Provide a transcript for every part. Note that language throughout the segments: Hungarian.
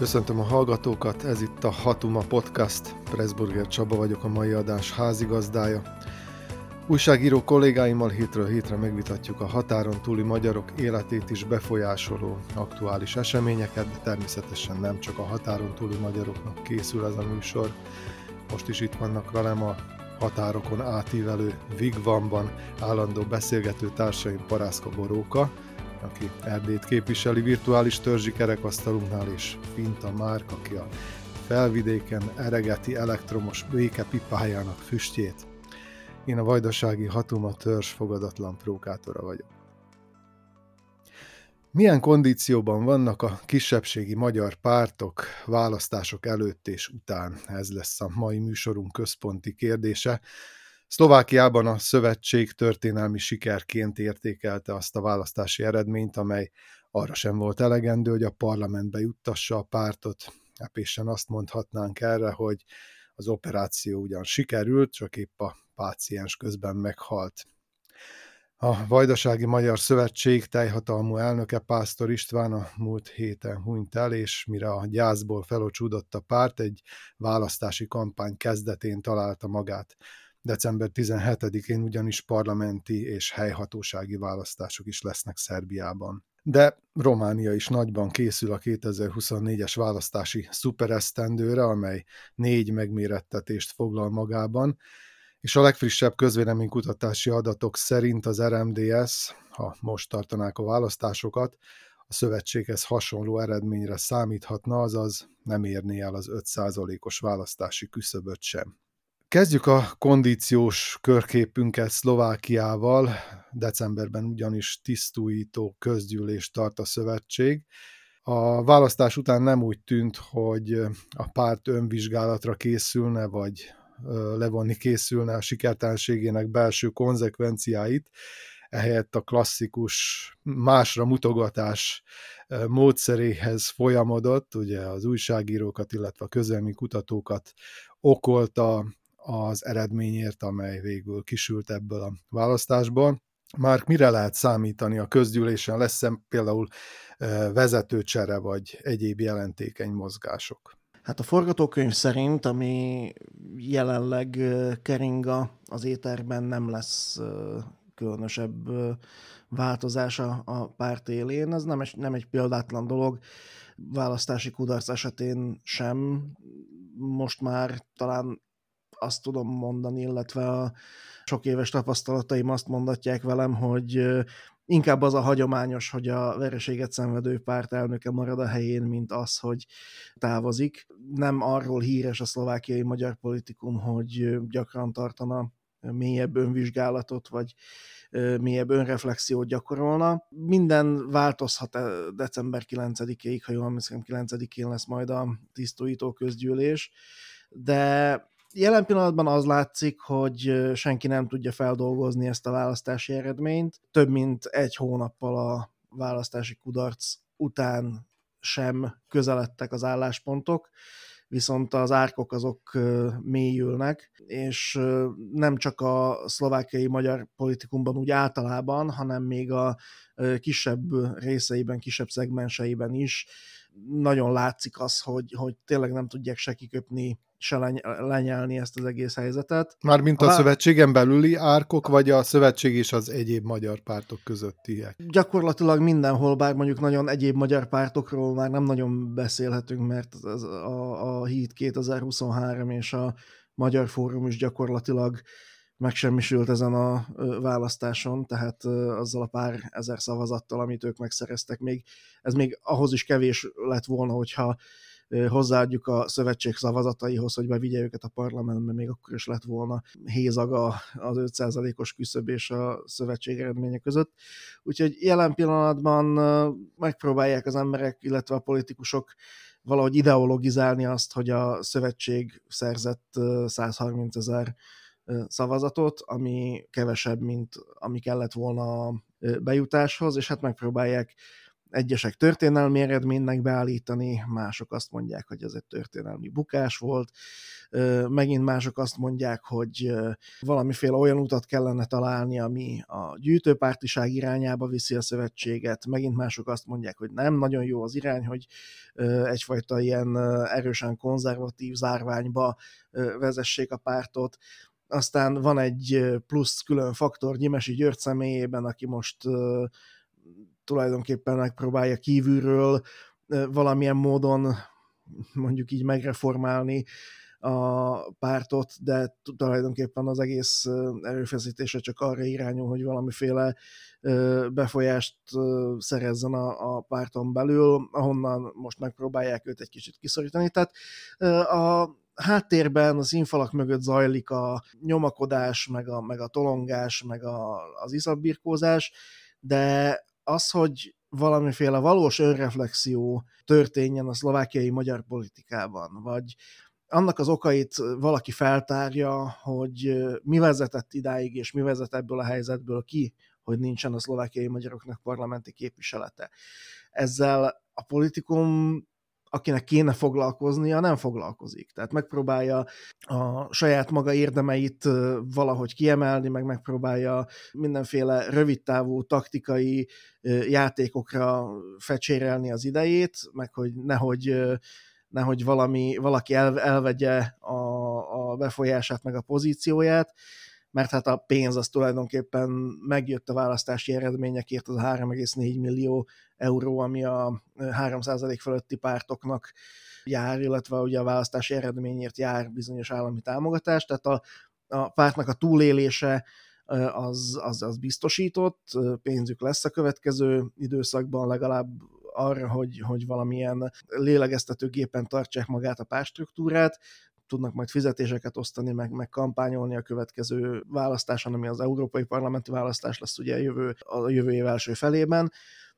Köszöntöm a hallgatókat, ez itt a Hatuma Podcast. Pressburger Csaba vagyok, a mai adás házigazdája. Újságíró kollégáimmal hétről hétre megvitatjuk a határon túli magyarok életét is befolyásoló aktuális eseményeket, de természetesen nem csak a határon túli magyaroknak készül ez a műsor. Most is itt vannak velem a határokon átívelő Vigvamban állandó beszélgető társaim Parászka Boróka, aki Erdélyt képviseli virtuális törzsi kerekasztalunknál, és Finta Márk, aki a felvidéken eregeti elektromos békepipájának füstjét. Én a vajdasági Hatuma törzs fogadatlan prókátora vagyok. Milyen kondícióban vannak a kisebbségi magyar pártok választások előtt és után? Ez lesz a mai műsorunk központi kérdése. Szlovákiában a szövetség történelmi sikerként értékelte azt a választási eredményt, amely arra sem volt elegendő, hogy a parlamentbe juttassa a pártot. Epésen azt mondhatnánk erre, hogy az operáció ugyan sikerült, csak épp a páciens közben meghalt. A Vajdasági Magyar Szövetség teljhatalmú elnöke Pásztor István a múlt héten hunyt el, és mire a gyászból felocsúdott a párt, egy választási kampány kezdetén találta magát. December 17-én ugyanis parlamenti és helyhatósági választások is lesznek Szerbiában. De Románia is nagyban készül a 2024-es választási szuperesztendőre, amely négy megmérettetést foglal magában, és a legfrissebb közvéleménykutatási adatok szerint az RMDS, ha most tartanák a választásokat, a szövetséghez hasonló eredményre számíthatna, azaz nem érné el az 5%-os választási küszöböt sem. Kezdjük a kondíciós körképünket Szlovákiával. Decemberben ugyanis tisztújító közgyűlés tart a szövetség. A választás után nem úgy tűnt, hogy a párt önvizsgálatra készülne, vagy levonni készülne a sikertelenségének belső konzekvenciáit, ehelyett a klasszikus másra mutogatás módszeréhez folyamodott, ugye az újságírókat, illetve a közelmi kutatókat okolta az eredményért, amely végül kisült ebből a választásból. Már mire lehet számítani a közgyűlésen? Lesz-e például vezetőcsere vagy egyéb jelentékeny mozgások? Hát a forgatókönyv szerint, ami jelenleg keringa az éterben nem lesz különösebb változása a párt élén. Ez nem nem egy példátlan dolog, választási kudarc esetén sem. Most már talán azt tudom mondani, illetve a sok éves tapasztalataim azt mondatják velem, hogy inkább az a hagyományos, hogy a vereséget szenvedő párt elnöke marad a helyén, mint az, hogy távozik. Nem arról híres a szlovákiai magyar politikum, hogy gyakran tartana mélyebb önvizsgálatot, vagy mélyebb önreflexiót gyakorolna. Minden változhat december 9-ig, ha jól emlékszem, 9-én lesz majd a tisztújító közgyűlés, de Jelen pillanatban az látszik, hogy senki nem tudja feldolgozni ezt a választási eredményt. Több mint egy hónappal a választási kudarc után sem közeledtek az álláspontok, viszont az árkok azok mélyülnek, és nem csak a szlovákiai magyar politikumban úgy általában, hanem még a kisebb részeiben, kisebb szegmenseiben is nagyon látszik az, hogy, hogy tényleg nem tudják se kiköpni se leny- lenyelni ezt az egész helyzetet. Mármint a, a szövetségen belüli árkok, vagy a szövetség és az egyéb magyar pártok közöttiek? Gyakorlatilag mindenhol, bár mondjuk nagyon egyéb magyar pártokról már nem nagyon beszélhetünk, mert az, a, a HIT 2023 és a Magyar Fórum is gyakorlatilag megsemmisült ezen a választáson, tehát azzal a pár ezer szavazattal, amit ők megszereztek még, ez még ahhoz is kevés lett volna, hogyha hozzáadjuk a szövetség szavazataihoz, hogy bevigye őket a parlamentbe, még akkor is lett volna hézaga az 5%-os küszöb és a szövetség eredménye között. Úgyhogy jelen pillanatban megpróbálják az emberek, illetve a politikusok valahogy ideologizálni azt, hogy a szövetség szerzett 130 ezer szavazatot, ami kevesebb, mint ami kellett volna a bejutáshoz, és hát megpróbálják egyesek történelmi eredménynek beállítani, mások azt mondják, hogy ez egy történelmi bukás volt, megint mások azt mondják, hogy valamiféle olyan utat kellene találni, ami a gyűjtőpártiság irányába viszi a szövetséget, megint mások azt mondják, hogy nem nagyon jó az irány, hogy egyfajta ilyen erősen konzervatív zárványba vezessék a pártot. Aztán van egy plusz külön faktor Nyimesi György személyében, aki most tulajdonképpen megpróbálja kívülről valamilyen módon mondjuk így megreformálni a pártot, de tulajdonképpen az egész erőfeszítése csak arra irányul, hogy valamiféle befolyást szerezzen a, a párton belül, ahonnan most megpróbálják őt egy kicsit kiszorítani. Tehát a háttérben az színfalak mögött zajlik a nyomakodás, meg a, meg a tolongás, meg a, az iszabirkózás, de az, hogy valamiféle valós önreflexió történjen a szlovákiai magyar politikában, vagy annak az okait valaki feltárja, hogy mi vezetett idáig, és mi vezet ebből a helyzetből ki, hogy nincsen a szlovákiai magyaroknak parlamenti képviselete. Ezzel a politikum akinek kéne foglalkoznia, nem foglalkozik. Tehát megpróbálja a saját maga érdemeit valahogy kiemelni, meg megpróbálja mindenféle rövidtávú taktikai játékokra fecsérelni az idejét, meg hogy nehogy nehogy valami, valaki el, elvegye a, a befolyását, meg a pozícióját, mert hát a pénz az tulajdonképpen megjött a választási eredményekért, az a 3,4 millió euró, ami a 3% fölötti pártoknak jár, illetve ugye a választási eredményért jár bizonyos állami támogatás, tehát a, a pártnak a túlélése az, az, az biztosított, pénzük lesz a következő időszakban legalább arra, hogy, hogy valamilyen lélegeztetőgépen tartsák magát a párstruktúrát, tudnak majd fizetéseket osztani, meg, meg kampányolni a következő választáson, ami az európai parlamenti választás lesz ugye a jövő, a jövő év első felében.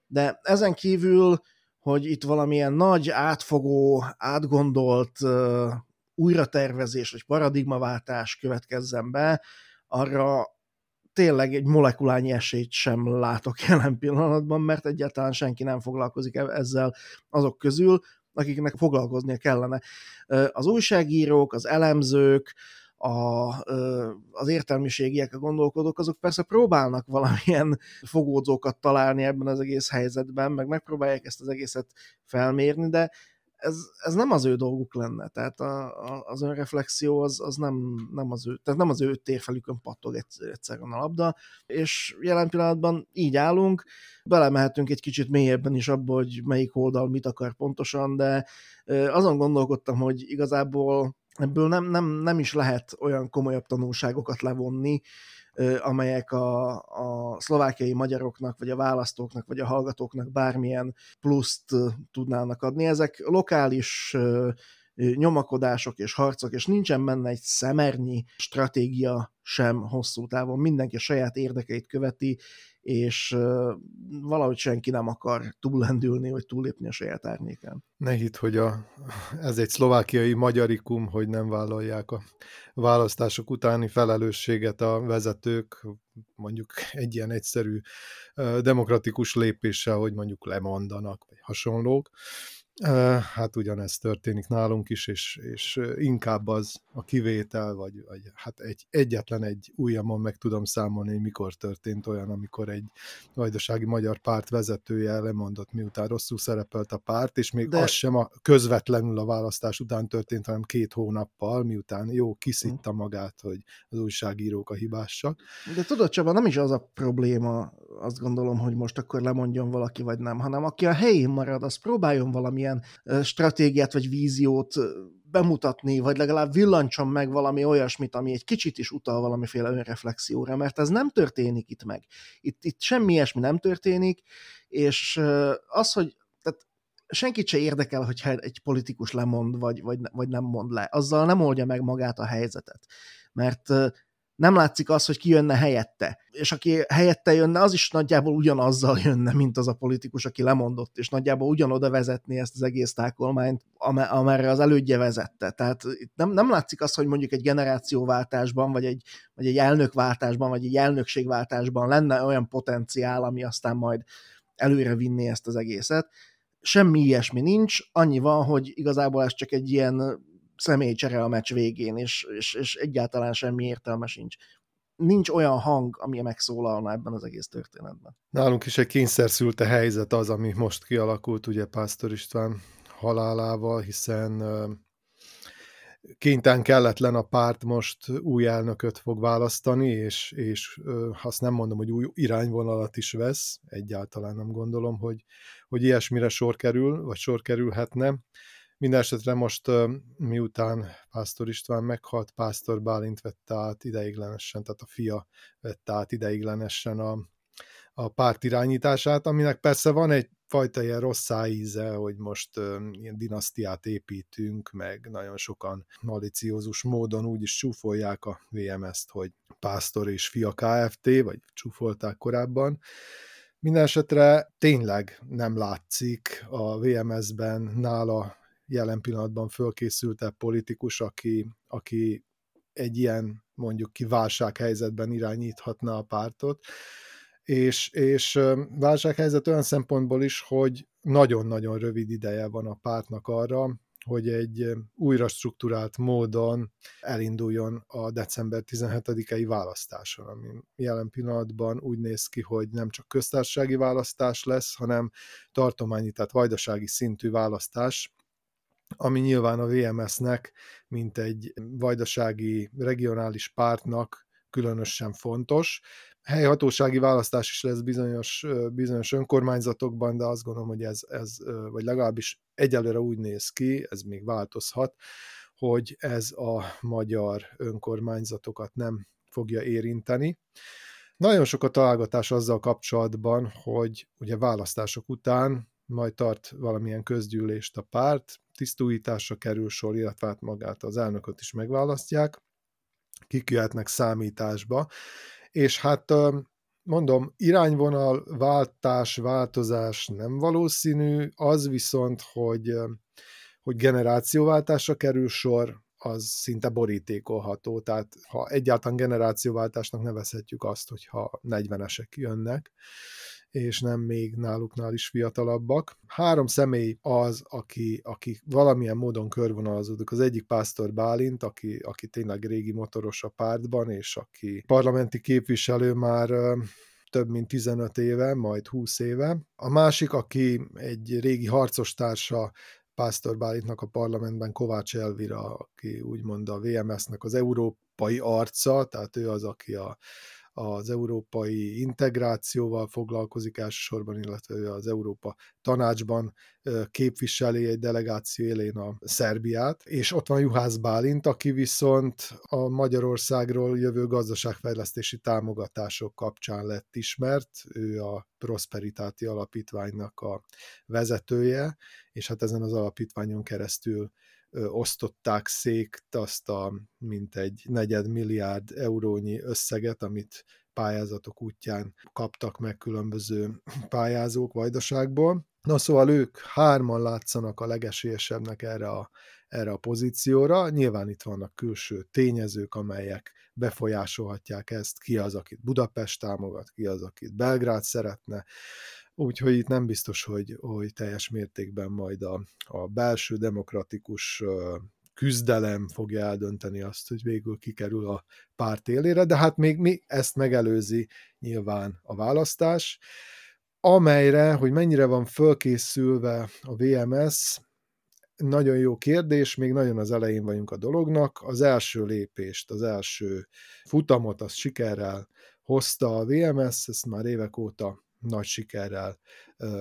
De ezen kívül, hogy itt valamilyen nagy, átfogó, átgondolt uh, újratervezés vagy paradigmaváltás következzen be, arra tényleg egy molekulányi esélyt sem látok jelen pillanatban, mert egyáltalán senki nem foglalkozik e- ezzel azok közül, akiknek foglalkoznia kellene. Az újságírók, az elemzők, a, az értelmiségiek, a gondolkodók, azok persze próbálnak valamilyen fogódzókat találni ebben az egész helyzetben, meg megpróbálják ezt az egészet felmérni, de ez, ez nem az ő dolguk lenne, tehát a, a, az önreflexió az, az nem, nem, az ő, tehát nem az ő térfelükön pattog egyszer, egyszerűen a labda, és jelen pillanatban így állunk, belemehetünk egy kicsit mélyebben is abba, hogy melyik oldal mit akar pontosan, de azon gondolkodtam, hogy igazából ebből nem, nem, nem is lehet olyan komolyabb tanulságokat levonni, amelyek a, a szlovákiai magyaroknak, vagy a választóknak, vagy a hallgatóknak bármilyen pluszt tudnának adni. Ezek lokális nyomakodások és harcok, és nincsen benne egy szemernyi stratégia sem hosszú távon. Mindenki a saját érdekeit követi, és valahogy senki nem akar túllendülni, vagy túllépni a saját árnyékán. Ne hidd, hogy a, ez egy szlovákiai magyarikum, hogy nem vállalják a választások utáni felelősséget a vezetők, mondjuk egy ilyen egyszerű demokratikus lépéssel, hogy mondjuk lemondanak, vagy hasonlók. Hát ugyanezt történik nálunk is, és, és inkább az a kivétel, vagy, vagy hát egy, egyetlen egy ujjamon meg tudom számolni, hogy mikor történt olyan, amikor egy vajdasági magyar párt vezetője lemondott, miután rosszul szerepelt a párt, és még De... az sem a, közvetlenül a választás után történt, hanem két hónappal, miután jó kiszitta hm. magát, hogy az újságírók a hibásak. De tudod, Csaba, nem is az a probléma, azt gondolom, hogy most akkor lemondjon valaki, vagy nem, hanem aki a helyén marad, az próbáljon valamilyen stratégiát vagy víziót bemutatni, vagy legalább villancson meg valami olyasmit, ami egy kicsit is utal valamiféle önreflexióra, mert ez nem történik itt meg. Itt, itt semmi ilyesmi nem történik, és az, hogy tehát senkit se érdekel, hogyha egy politikus lemond, vagy, vagy, vagy nem mond le. Azzal nem oldja meg magát a helyzetet. Mert nem látszik az, hogy ki jönne helyette. És aki helyette jönne, az is nagyjából ugyanazzal jönne, mint az a politikus, aki lemondott, és nagyjából ugyanoda vezetni ezt az egész tákolmányt, amerre az elődje vezette. Tehát itt nem, nem látszik az, hogy mondjuk egy generációváltásban, vagy egy, vagy egy elnökváltásban, vagy egy elnökségváltásban lenne olyan potenciál, ami aztán majd előre vinni ezt az egészet. Semmi ilyesmi nincs, annyi van, hogy igazából ez csak egy ilyen személycsere a meccs végén, és, és, és egyáltalán semmi értelme sincs nincs olyan hang, ami megszólalna ebben az egész történetben. Nálunk is egy kényszerszülte helyzet az, ami most kialakult, ugye Pásztor István halálával, hiszen kénytelen kelletlen a párt most új elnököt fog választani, és, és azt nem mondom, hogy új irányvonalat is vesz, egyáltalán nem gondolom, hogy, hogy ilyesmire sor kerül, vagy sor kerülhetne. Mindenesetre most miután Pásztor István meghalt, Pásztor Bálint vette át ideiglenesen, tehát a fia vette át ideiglenesen a, a párt irányítását, aminek persze van egy fajta ilyen rossz íze, hogy most ilyen dinasztiát építünk, meg nagyon sokan maliciózus módon úgy is csúfolják a VMS-t, hogy Pásztor és fia KFT, vagy csúfolták korábban. Minden esetre tényleg nem látszik a VMS-ben nála jelen pillanatban fölkészültebb politikus, aki, aki egy ilyen mondjuk ki válsághelyzetben irányíthatna a pártot, és, és válsághelyzet olyan szempontból is, hogy nagyon-nagyon rövid ideje van a pártnak arra, hogy egy újra struktúrált módon elinduljon a december 17-i választáson, ami jelen pillanatban úgy néz ki, hogy nem csak köztársasági választás lesz, hanem tartományi, tehát vajdasági szintű választás, ami nyilván a VMS-nek, mint egy vajdasági regionális pártnak különösen fontos. Helyhatósági választás is lesz bizonyos, bizonyos önkormányzatokban, de azt gondolom, hogy ez, ez, vagy legalábbis egyelőre úgy néz ki, ez még változhat, hogy ez a magyar önkormányzatokat nem fogja érinteni. Nagyon sok a találgatás azzal kapcsolatban, hogy ugye választások után majd tart valamilyen közgyűlést a párt, tisztújításra kerül sor, illetve hát magát az elnököt is megválasztják, kik jöhetnek számításba, és hát mondom, irányvonal, váltás, változás nem valószínű, az viszont, hogy, hogy generációváltásra kerül sor, az szinte borítékolható, tehát ha egyáltalán generációváltásnak nevezhetjük azt, hogyha 40-esek jönnek, és nem még náluknál is fiatalabbak. Három személy az, aki, aki valamilyen módon körvonalazódik. Az egyik Pásztor Bálint, aki, aki tényleg régi motoros a pártban, és aki parlamenti képviselő már több mint 15 éve, majd 20 éve. A másik, aki egy régi harcos társa Pásztor Bálintnak a parlamentben Kovács Elvira, aki úgymond a VMS-nek az európai arca, tehát ő az, aki a, az európai integrációval foglalkozik elsősorban, illetve az Európa tanácsban képviseli egy delegáció élén a Szerbiát, és ott van Juhász Bálint, aki viszont a Magyarországról jövő gazdaságfejlesztési támogatások kapcsán lett ismert, ő a Prosperitáti Alapítványnak a vezetője, és hát ezen az alapítványon keresztül osztották székt azt a mintegy negyed milliárd eurónyi összeget, amit pályázatok útján kaptak meg különböző pályázók vajdaságból. Na szóval ők hárman látszanak a legesélyesebbnek erre a, erre a pozícióra. Nyilván itt vannak külső tényezők, amelyek befolyásolhatják ezt, ki az, akit Budapest támogat, ki az, akit Belgrád szeretne, úgyhogy itt nem biztos, hogy, hogy teljes mértékben majd a, a belső demokratikus küzdelem fogja eldönteni azt, hogy végül kikerül a párt élére, de hát még mi ezt megelőzi nyilván a választás, amelyre, hogy mennyire van fölkészülve a VMS, nagyon jó kérdés, még nagyon az elején vagyunk a dolognak. Az első lépést, az első futamot, az sikerrel hozta a VMS, ezt már évek óta nagy sikerrel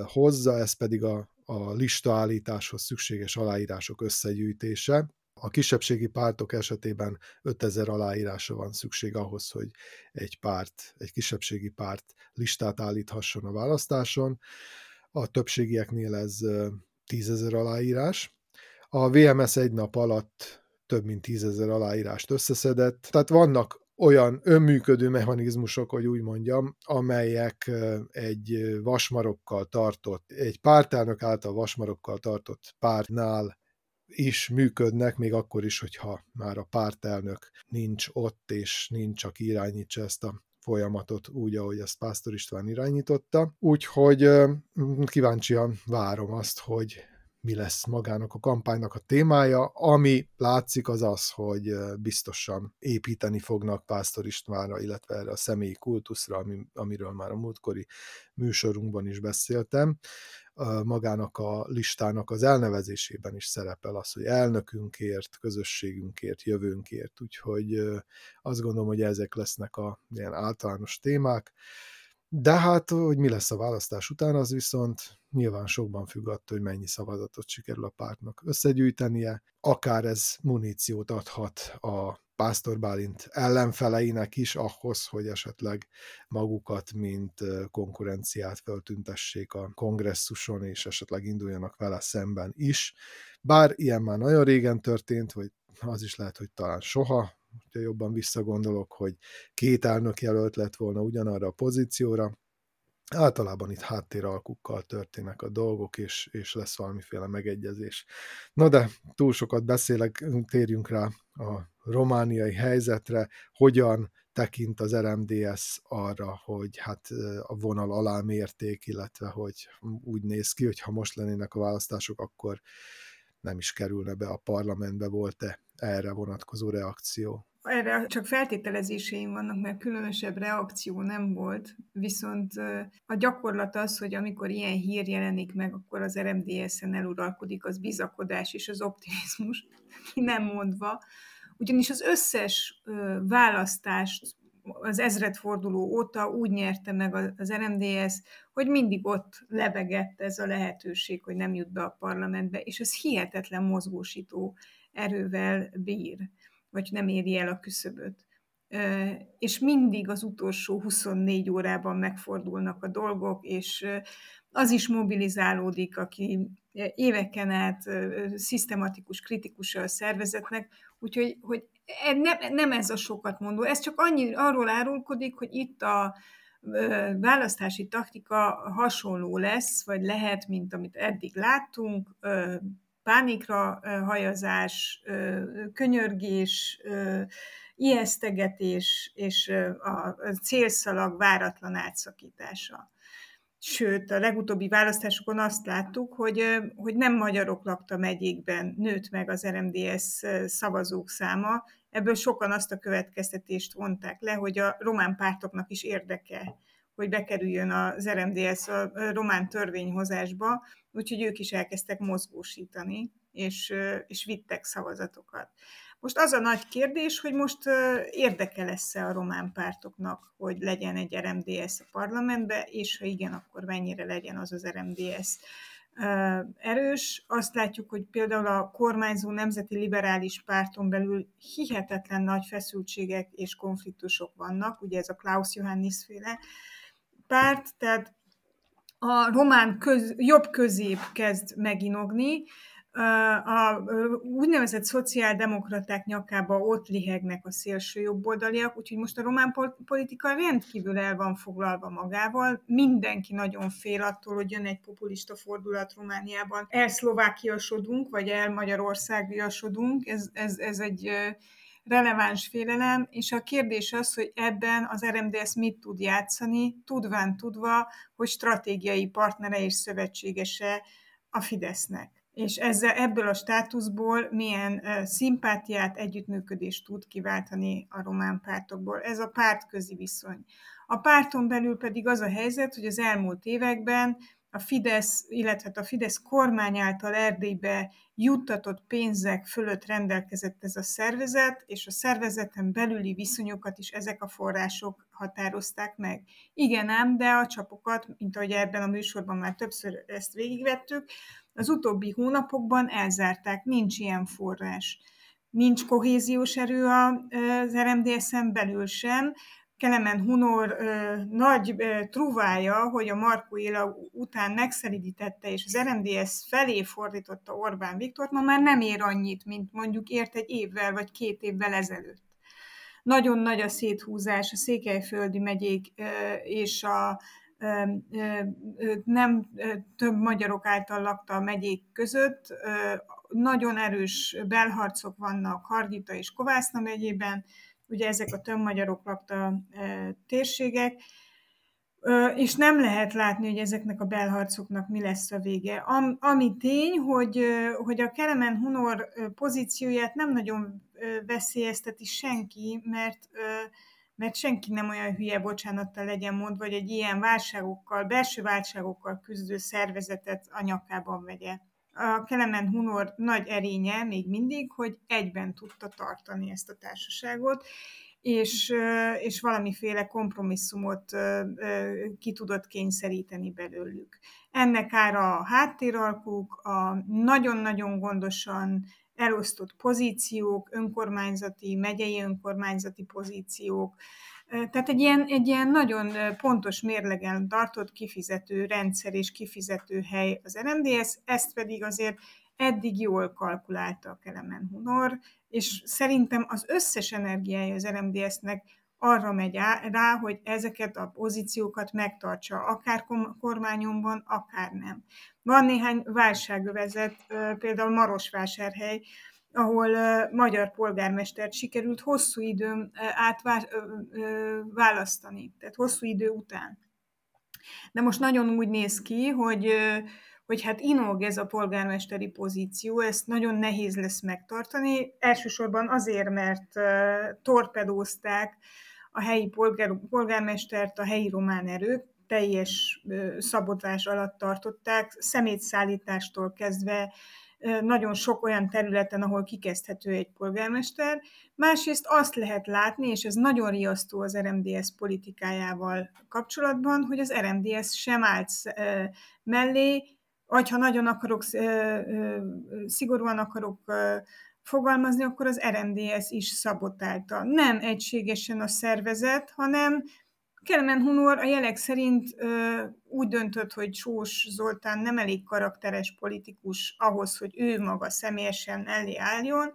hozza, ez pedig a, a listaállításhoz szükséges aláírások összegyűjtése. A kisebbségi pártok esetében 5000 aláírásra van szükség ahhoz, hogy egy párt, egy kisebbségi párt listát állíthasson a választáson. A többségieknél ez 10.000 aláírás. A VMS egy nap alatt több mint 10.000 aláírást összeszedett. Tehát vannak olyan önműködő mechanizmusok, hogy úgy mondjam, amelyek egy vasmarokkal tartott, egy pártelnök által vasmarokkal tartott pártnál is működnek, még akkor is, hogyha már a pártelnök nincs ott, és nincs, aki irányítsa ezt a folyamatot úgy, ahogy ezt Pásztor István irányította. Úgyhogy kíváncsian várom azt, hogy mi lesz magának a kampánynak a témája. Ami látszik az az, hogy biztosan építeni fognak Pásztor Istvánra, illetve erre a személyi kultuszra, amiről már a múltkori műsorunkban is beszéltem magának a listának az elnevezésében is szerepel az, hogy elnökünkért, közösségünkért, jövőnkért, úgyhogy azt gondolom, hogy ezek lesznek a ilyen általános témák. De hát, hogy mi lesz a választás után, az viszont nyilván sokban függ attól, hogy mennyi szavazatot sikerül a pártnak összegyűjtenie. Akár ez muníciót adhat a Pásztor Bálint ellenfeleinek is ahhoz, hogy esetleg magukat, mint konkurenciát feltüntessék a kongresszuson, és esetleg induljanak vele szemben is. Bár ilyen már nagyon régen történt, vagy az is lehet, hogy talán soha, hogyha jobban visszagondolok, hogy két elnök jelölt lett volna ugyanarra a pozícióra, általában itt háttéralkukkal történnek a dolgok, és, és lesz valamiféle megegyezés. Na de túl sokat beszélek, térjünk rá a romániai helyzetre, hogyan tekint az RMDS arra, hogy hát a vonal alá mérték, illetve hogy úgy néz ki, hogy ha most lennének a választások, akkor nem is kerülne be a parlamentbe, volt-e erre vonatkozó reakció? Erre csak feltételezéseim vannak, mert különösebb reakció nem volt, viszont a gyakorlat az, hogy amikor ilyen hír jelenik meg, akkor az RMDS-en eluralkodik az bizakodás és az optimizmus, nem mondva, ugyanis az összes választást az ezredforduló óta úgy nyerte meg az RMDS, hogy mindig ott lebegett ez a lehetőség, hogy nem jut be a parlamentbe, és ez hihetetlen mozgósító erővel bír vagy nem éri el a küszöböt. És mindig az utolsó 24 órában megfordulnak a dolgok, és az is mobilizálódik, aki éveken át szisztematikus kritikusa a szervezetnek, úgyhogy hogy e, nem, nem ez a sokat mondó, ez csak annyi, arról árulkodik, hogy itt a választási taktika hasonló lesz, vagy lehet, mint amit eddig láttunk, pánikra hajazás, könyörgés, ijesztegetés és a célszalag váratlan átszakítása. Sőt, a legutóbbi választásokon azt láttuk, hogy, hogy nem magyarok lakta megyékben nőtt meg az RMDS szavazók száma. Ebből sokan azt a következtetést vonták le, hogy a román pártoknak is érdeke, hogy bekerüljön az RMDS a román törvényhozásba, úgyhogy ők is elkezdtek mozgósítani, és, és vittek szavazatokat. Most az a nagy kérdés, hogy most érdeke lesz-e a román pártoknak, hogy legyen egy RMDS a parlamentbe, és ha igen, akkor mennyire legyen az az RMDS erős. Azt látjuk, hogy például a kormányzó nemzeti liberális párton belül hihetetlen nagy feszültségek és konfliktusok vannak, ugye ez a Klaus Johannis féle párt, tehát a román köz, jobb közép kezd meginogni, a úgynevezett szociáldemokraták nyakába ott lihegnek a szélső jobboldaliak, úgyhogy most a román politika rendkívül el van foglalva magával. Mindenki nagyon fél attól, hogy jön egy populista fordulat Romániában. Elszlovákiasodunk, vagy el Magyarországiasodunk. Ez, ez, ez egy releváns félelem, és a kérdés az, hogy ebben az RMDS mit tud játszani, tudván tudva, hogy stratégiai partnere és szövetségese a Fidesznek és ezzel, ebből a státuszból milyen uh, szimpátiát, együttműködést tud kiváltani a román pártokból. Ez a pártközi viszony. A párton belül pedig az a helyzet, hogy az elmúlt években a Fidesz, illetve a Fidesz kormány által Erdélybe juttatott pénzek fölött rendelkezett ez a szervezet, és a szervezeten belüli viszonyokat is ezek a források határozták meg. Igen ám, de a csapokat, mint ahogy ebben a műsorban már többször ezt végigvettük, az utóbbi hónapokban elzárták, nincs ilyen forrás. Nincs kohéziós erő az RMDSZ-en belül sem, Kelemen Hunor ö, nagy ö, truvája, hogy a Markó Éla után megszelidítette, és az RMDS felé fordította Orbán Viktort, ma már nem ér annyit, mint mondjuk ért egy évvel vagy két évvel ezelőtt. Nagyon nagy a széthúzás a székelyföldi megyék ö, és a nem több magyarok által lakta a megyék között. Nagyon erős belharcok vannak Hargita és Kovászna megyében, ugye ezek a többmagyarok lakta térségek, és nem lehet látni, hogy ezeknek a belharcoknak mi lesz a vége. ami tény, hogy, hogy a Kelemen Hunor pozícióját nem nagyon veszélyezteti senki, mert mert senki nem olyan hülye, bocsánattal legyen mondva, hogy egy ilyen válságokkal, belső válságokkal küzdő szervezetet a nyakában vegye. A Kelemen Hunor nagy erénye még mindig, hogy egyben tudta tartani ezt a társaságot, és, és valamiféle kompromisszumot ki tudott kényszeríteni belőlük. Ennek ára a háttéralkuk, a nagyon-nagyon gondosan elosztott pozíciók, önkormányzati, megyei önkormányzati pozíciók, tehát egy ilyen, egy ilyen nagyon pontos mérlegen tartott kifizető rendszer és kifizető hely az RMDS, ezt pedig azért eddig jól kalkulálta a Kelemen Hunor, és szerintem az összes energiája az RMDS-nek arra megy rá, hogy ezeket a pozíciókat megtartsa, akár kormányomban, akár nem. Van néhány válságövezet, például Marosvásárhely, ahol magyar polgármestert sikerült hosszú időn át választani, tehát hosszú idő után. De most nagyon úgy néz ki, hogy hogy hát inog ez a polgármesteri pozíció, ezt nagyon nehéz lesz megtartani, elsősorban azért, mert torpedózták a helyi polgár, polgármestert a helyi román erők, teljes szabotvás alatt tartották, szemétszállítástól kezdve nagyon sok olyan területen, ahol kikezdhető egy polgármester. Másrészt azt lehet látni, és ez nagyon riasztó az RMDS politikájával kapcsolatban, hogy az RMDS sem állt mellé, vagy ha nagyon akarok, szigorúan akarok fogalmazni, akkor az RMDS is szabotálta. Nem egységesen a szervezet, hanem Kelemen Hunor a jelek szerint ö, úgy döntött, hogy Sós Zoltán nem elég karakteres politikus ahhoz, hogy ő maga személyesen elé álljon,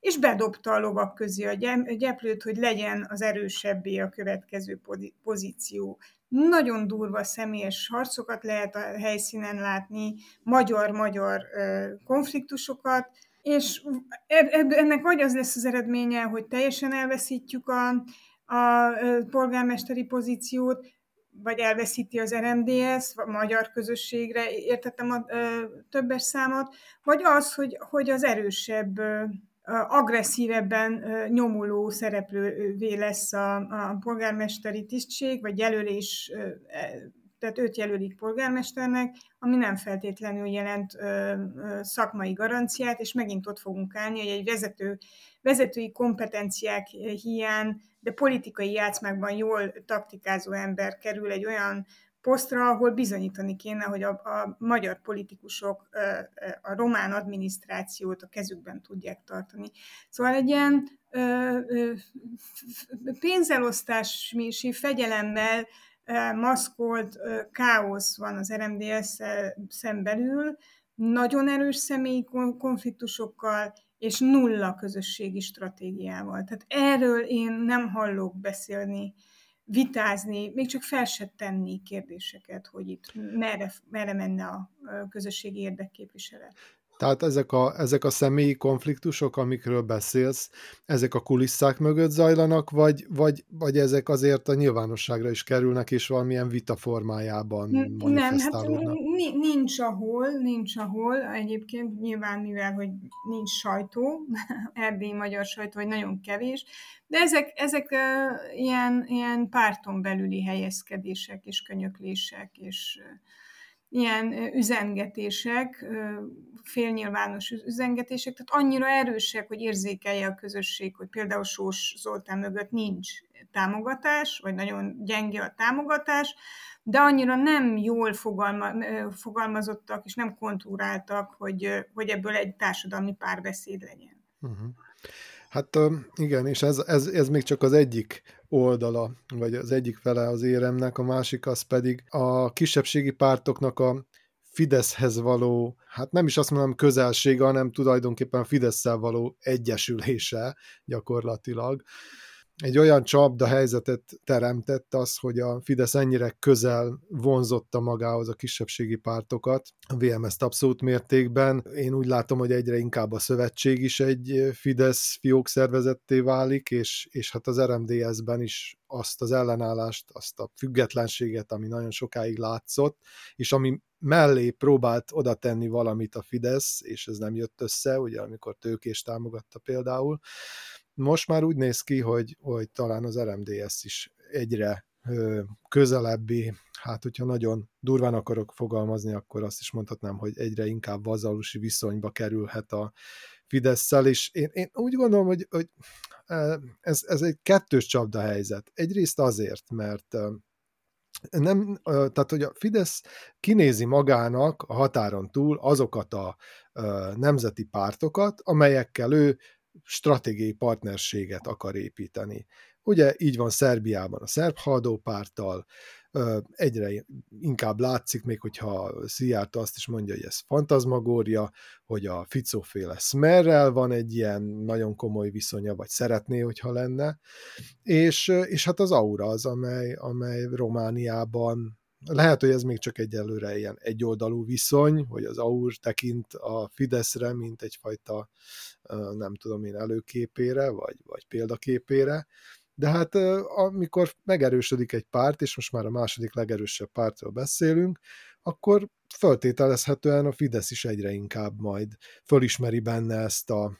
és bedobta a lovak közé a gyeplőt, hogy legyen az erősebbé a következő pozíció. Nagyon durva személyes harcokat lehet a helyszínen látni, magyar-magyar konfliktusokat, és ennek vagy az lesz az eredménye, hogy teljesen elveszítjük a, a polgármesteri pozíciót, vagy elveszíti az RMDS, a magyar közösségre, értettem a többes számot, vagy az, hogy, hogy az erősebb, ö, agresszívebben nyomuló szereplővé lesz a, a polgármesteri tisztség, vagy jelölés ö, tehát őt jelölik polgármesternek, ami nem feltétlenül jelent ö, ö, szakmai garanciát, és megint ott fogunk állni, hogy egy vezető, vezetői kompetenciák hiány, de politikai játszmákban jól taktikázó ember kerül egy olyan posztra, ahol bizonyítani kéne, hogy a, a magyar politikusok a román adminisztrációt a kezükben tudják tartani. Szóval egy ilyen pénzelosztási fegyelemmel maszkolt káosz van az RMDS szembelül, nagyon erős személyi konfliktusokkal, és nulla közösségi stratégiával. Tehát erről én nem hallok beszélni, vitázni, még csak fel se tenni kérdéseket, hogy itt merre, merre menne a közösségi érdekképviselet. Tehát ezek a, ezek a személyi konfliktusok, amikről beszélsz, ezek a kulisszák mögött zajlanak, vagy, vagy, vagy ezek azért a nyilvánosságra is kerülnek, és valamilyen vita formájában Nem, hát nincs ahol, nincs ahol. Egyébként nyilván, mivel, hogy nincs sajtó, erdélyi magyar sajtó, vagy nagyon kevés, de ezek, ezek uh, ilyen, ilyen párton belüli helyezkedések és könyöklések, és uh, ilyen üzengetések, félnyilvános üzengetések, tehát annyira erősek, hogy érzékelje a közösség, hogy például Sós Zoltán mögött nincs támogatás, vagy nagyon gyenge a támogatás, de annyira nem jól fogalma, fogalmazottak, és nem kontúráltak, hogy, hogy ebből egy társadalmi párbeszéd legyen. Uh-huh. Hát igen, és ez, ez, ez még csak az egyik oldala, vagy az egyik fele az éremnek, a másik az pedig a kisebbségi pártoknak a Fideszhez való, hát nem is azt mondom közelsége, hanem tulajdonképpen a fidesz való egyesülése gyakorlatilag. Egy olyan csapda helyzetet teremtett az, hogy a Fidesz ennyire közel vonzotta magához a kisebbségi pártokat, a VMS-t abszolút mértékben. Én úgy látom, hogy egyre inkább a szövetség is egy Fidesz fiók szervezetté válik, és, és hát az RMDS-ben is azt az ellenállást, azt a függetlenséget, ami nagyon sokáig látszott, és ami mellé próbált oda tenni valamit a Fidesz, és ez nem jött össze, ugye amikor tőkés támogatta például, most már úgy néz ki, hogy, hogy talán az RMDS is egyre közelebbi, hát hogyha nagyon durván akarok fogalmazni, akkor azt is mondhatnám, hogy egyre inkább vazalusi viszonyba kerülhet a Fidesz-szel, és én, én úgy gondolom, hogy, hogy ez, ez egy kettős csapda helyzet. Egyrészt azért, mert nem, tehát hogy a Fidesz kinézi magának a határon túl azokat a nemzeti pártokat, amelyekkel ő stratégiai partnerséget akar építeni. Ugye így van Szerbiában a szerb párttal, egyre inkább látszik, még hogyha Szijjártó azt is mondja, hogy ez fantazmagória, hogy a Ficóféle Smerrel van egy ilyen nagyon komoly viszonya, vagy szeretné, hogyha lenne, és, és hát az Aura az, amely, amely Romániában lehet, hogy ez még csak egyelőre ilyen egyoldalú viszony, hogy az AUR tekint a Fideszre, mint egyfajta, nem tudom én, előképére, vagy, vagy példaképére, de hát amikor megerősödik egy párt, és most már a második legerősebb pártról beszélünk, akkor föltételezhetően a Fidesz is egyre inkább majd fölismeri benne ezt a,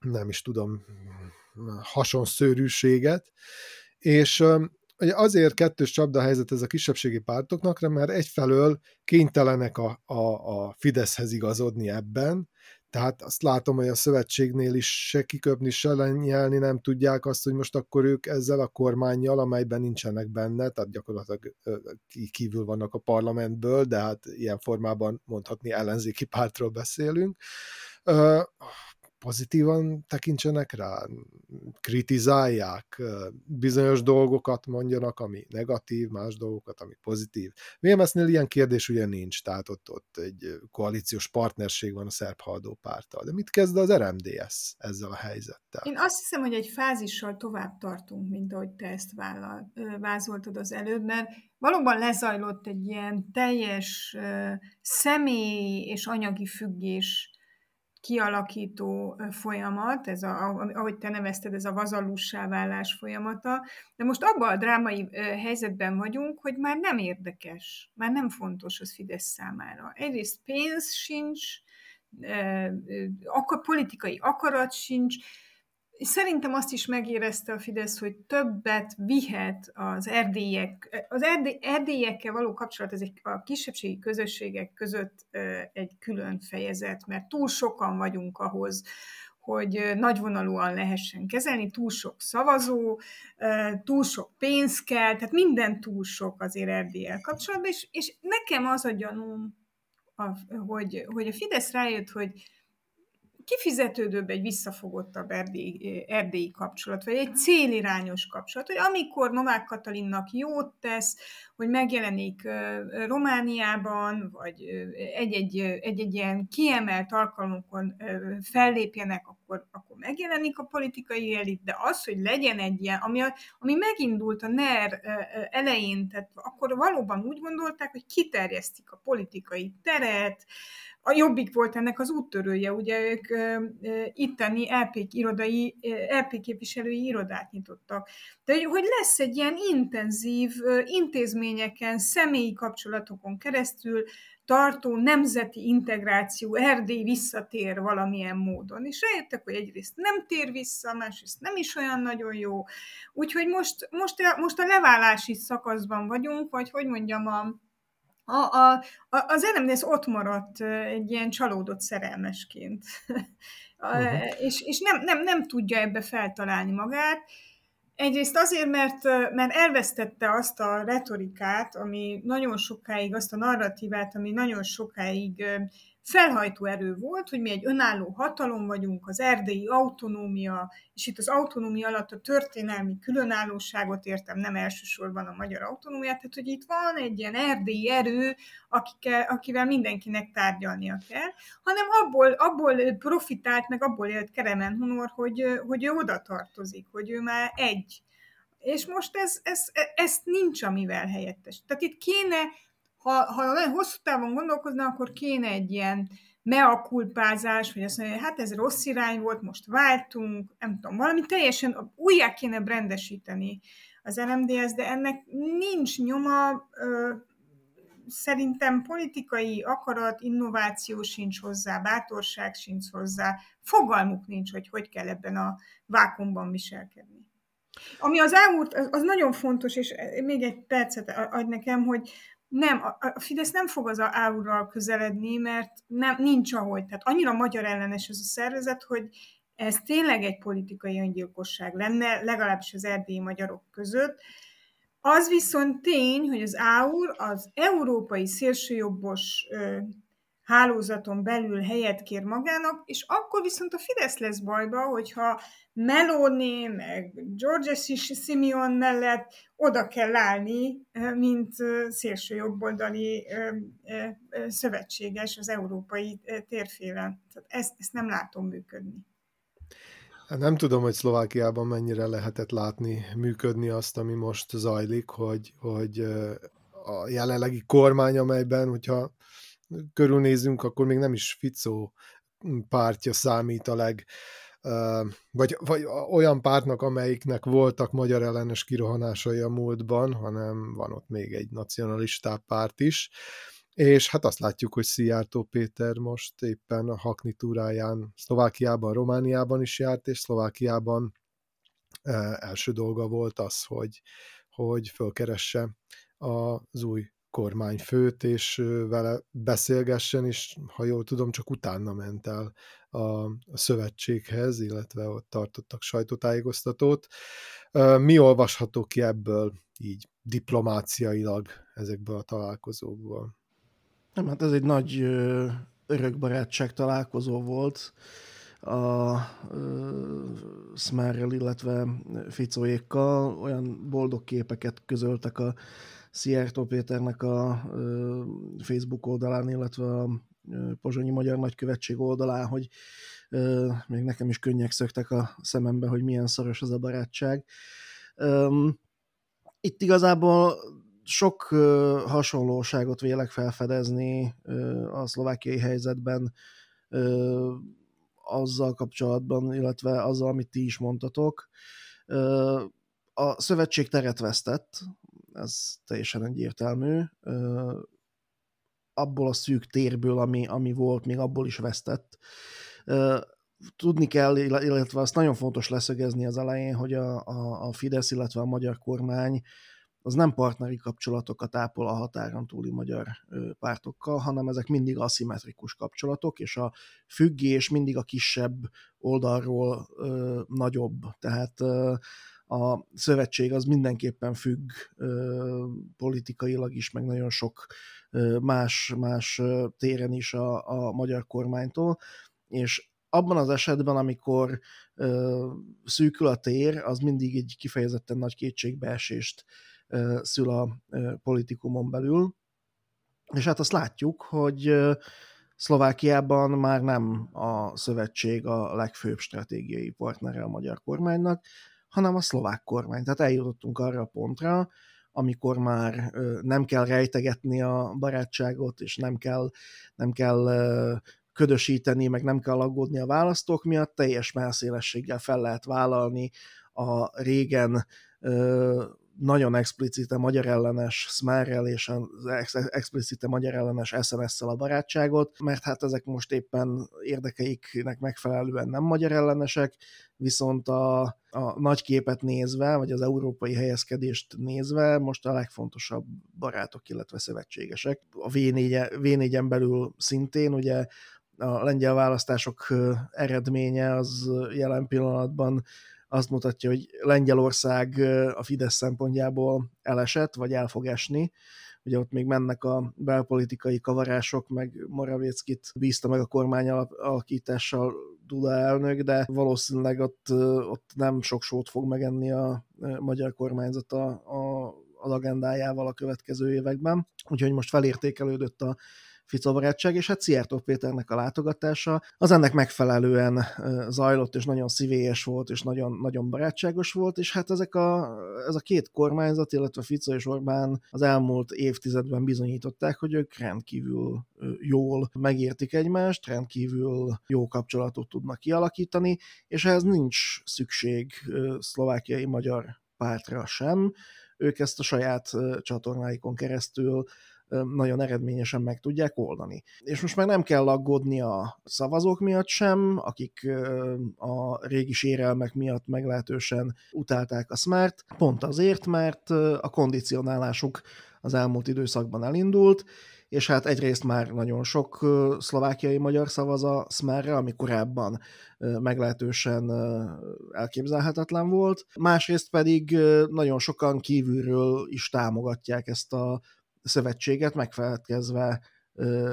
nem is tudom, hasonszőrűséget, és ugye azért kettős csapda helyzet ez a kisebbségi pártoknak, mert egyfelől kénytelenek a, a, a Fideszhez igazodni ebben, tehát azt látom, hogy a szövetségnél is se kiköpni, se lenyelni nem tudják azt, hogy most akkor ők ezzel a kormányjal, amelyben nincsenek benne, tehát gyakorlatilag kívül vannak a parlamentből, de hát ilyen formában mondhatni ellenzéki pártról beszélünk pozitívan tekintsenek rá, kritizálják, bizonyos dolgokat mondjanak, ami negatív, más dolgokat, ami pozitív. VMS-nél ilyen kérdés ugye nincs, tehát ott, ott egy koalíciós partnerség van a szerb haldó párttal. De mit kezd az RMDS ezzel a helyzettel? Én azt hiszem, hogy egy fázissal tovább tartunk, mint ahogy te ezt vállal, vázoltad az előbb, mert valóban lezajlott egy ilyen teljes személy és anyagi függés kialakító folyamat, ez a, ahogy te nevezted, ez a vazalussá válás folyamata, de most abban a drámai helyzetben vagyunk, hogy már nem érdekes, már nem fontos az Fidesz számára. Egyrészt pénz sincs, akkor politikai akarat sincs, Szerintem azt is megérezte a Fidesz, hogy többet vihet az erdélyek, az erdély, erdélyekkel való kapcsolat, ez egy, a kisebbségi közösségek között egy külön fejezet, mert túl sokan vagyunk ahhoz, hogy nagyvonalúan lehessen kezelni, túl sok szavazó, túl sok pénz kell, tehát minden túl sok azért Erdélyel kapcsolatban, és, és nekem az a gyanúm, hogy, hogy a Fidesz rájött, hogy kifizetődőbb egy visszafogottabb erdélyi, erdélyi kapcsolat, vagy egy célirányos kapcsolat, hogy amikor Novák Katalinnak jót tesz, hogy megjelenik Romániában, vagy egy-egy, egy-egy ilyen kiemelt alkalmukon fellépjenek, akkor, akkor megjelenik a politikai elit, de az, hogy legyen egy ilyen, ami, ami megindult a NER elején, tehát akkor valóban úgy gondolták, hogy kiterjesztik a politikai teret, a Jobbik volt ennek az úttörője, ugye ők itteni LP, irodai, LP képviselői irodát nyitottak. De hogy lesz egy ilyen intenzív intézményeken, személyi kapcsolatokon keresztül tartó nemzeti integráció, Erdély visszatér valamilyen módon. És rájöttek, hogy egyrészt nem tér vissza, másrészt nem is olyan nagyon jó. Úgyhogy most, most, most a leválási szakaszban vagyunk, vagy hogy mondjam, a, a, a, a, az RMDS ott maradt egy ilyen csalódott szerelmesként, uh-huh. és, és nem, nem, nem tudja ebbe feltalálni magát. Egyrészt azért, mert, mert elvesztette azt a retorikát, ami nagyon sokáig, azt a narratívát, ami nagyon sokáig felhajtó erő volt, hogy mi egy önálló hatalom vagyunk, az erdélyi autonómia, és itt az autonómia alatt a történelmi különállóságot értem, nem elsősorban a magyar autonómiát, tehát hogy itt van egy ilyen erdélyi erő, akikkel, akivel mindenkinek tárgyalnia kell, hanem abból, abból profitált, meg abból élt Keremen Honor, hogy, hogy ő oda tartozik, hogy ő már egy. És most ez, ez, ez nincs, amivel helyettes. Tehát itt kéne ha, ha nagyon hosszú távon gondolkozna, akkor kéne egy ilyen mea kulpázás, hogy azt mondja, hát ez rossz irány volt, most váltunk, nem tudom, valami teljesen újjá kéne brendesíteni az LMDS, de ennek nincs nyoma, ö, szerintem politikai akarat, innováció sincs hozzá, bátorság sincs hozzá, fogalmuk nincs, hogy hogy kell ebben a vákumban viselkedni. Ami az elmúlt, az, az nagyon fontos, és még egy percet adj nekem, hogy nem, a Fidesz nem fog az áurral közeledni, mert nem, nincs ahogy. Tehát annyira magyar ellenes ez a szervezet, hogy ez tényleg egy politikai öngyilkosság lenne, legalábbis az erdélyi magyarok között. Az viszont tény, hogy az áur az európai szélsőjobbos hálózaton belül helyet kér magának, és akkor viszont a Fidesz lesz bajba, hogyha Meloni, meg George Simeon mellett oda kell állni, mint szélsőjobboldali szövetséges az európai térfélen. Tehát ezt, ezt nem látom működni. Hát nem tudom, hogy Szlovákiában mennyire lehetett látni, működni azt, ami most zajlik, hogy, hogy a jelenlegi kormány, amelyben, hogyha körülnézünk, akkor még nem is Ficó pártja számít a leg, vagy, vagy olyan pártnak, amelyiknek voltak magyar ellenes kirohanásai a múltban, hanem van ott még egy nacionalistább párt is, és hát azt látjuk, hogy Szijjártó Péter most éppen a Hakni túráján Szlovákiában, Romániában is járt, és Szlovákiában első dolga volt az, hogy, hogy fölkeresse az új kormányfőt, és vele beszélgessen, és ha jól tudom, csak utána ment el a, a szövetséghez, illetve ott tartottak sajtótájékoztatót. Mi olvasható ki ebből így diplomáciailag ezekből a találkozókból? Nem, hát ez egy nagy örökbarátság találkozó volt a Smerrel, illetve Ficóékkal. Olyan boldog képeket közöltek a Szijjártó Péternek a Facebook oldalán, illetve a Pozsonyi Magyar Nagykövetség oldalán, hogy még nekem is könnyek szöktek a szemembe, hogy milyen szoros az a barátság. Itt igazából sok hasonlóságot vélek felfedezni a szlovákiai helyzetben azzal kapcsolatban, illetve azzal, amit ti is mondtatok. A szövetség teret vesztett, ez teljesen egyértelmű. Abból a szűk térből, ami, ami volt, még abból is vesztett. Tudni kell, illetve azt nagyon fontos leszögezni az elején, hogy a, a, a Fidesz, illetve a magyar kormány az nem partneri kapcsolatokat ápol a határon túli magyar pártokkal, hanem ezek mindig aszimmetrikus kapcsolatok, és a függés mindig a kisebb oldalról ö, nagyobb. Tehát ö, a szövetség az mindenképpen függ politikailag is, meg nagyon sok más, más téren is a, a magyar kormánytól, és abban az esetben, amikor ö, szűkül a tér, az mindig egy kifejezetten nagy kétségbeesést ö, szül a ö, politikumon belül, és hát azt látjuk, hogy ö, Szlovákiában már nem a szövetség a legfőbb stratégiai partnere a magyar kormánynak, hanem a szlovák kormány. Tehát eljutottunk arra a pontra, amikor már nem kell rejtegetni a barátságot, és nem kell, nem kell ködösíteni, meg nem kell aggódni a választók miatt, teljes melszélességgel fel lehet vállalni a régen nagyon explicite magyar ellenes Smerrel és explicite magyar ellenes SMS-szel a barátságot, mert hát ezek most éppen érdekeiknek megfelelően nem magyar ellenesek, viszont a, a nagy képet nézve, vagy az európai helyezkedést nézve most a legfontosabb barátok, illetve szövetségesek. A V4, V4-en belül szintén ugye a lengyel választások eredménye az jelen pillanatban azt mutatja, hogy Lengyelország a Fidesz szempontjából elesett, vagy el fog esni, ugye ott még mennek a belpolitikai kavarások, meg Moravéckit bízta meg a kormány alakítással Duda elnök, de valószínűleg ott, ott nem sok sót fog megenni a magyar kormányzat a, a, az agendájával a következő években. Úgyhogy most felértékelődött a Fico barátság, és hát Szijjártó Péternek a látogatása az ennek megfelelően zajlott, és nagyon szívélyes volt, és nagyon, nagyon barátságos volt, és hát ezek a, ez a két kormányzat, illetve Fico és Orbán az elmúlt évtizedben bizonyították, hogy ők rendkívül jól megértik egymást, rendkívül jó kapcsolatot tudnak kialakítani, és ehhez nincs szükség szlovákiai magyar pártra sem, ők ezt a saját csatornáikon keresztül nagyon eredményesen meg tudják oldani. És most már nem kell aggódni a szavazók miatt sem, akik a régi sérelmek miatt meglehetősen utálták a Smart, pont azért, mert a kondicionálásuk az elmúlt időszakban elindult, és hát egyrészt már nagyon sok szlovákiai magyar szavaz a Smerre, ami korábban meglehetősen elképzelhetetlen volt. Másrészt pedig nagyon sokan kívülről is támogatják ezt a szövetséget, megfeledkezve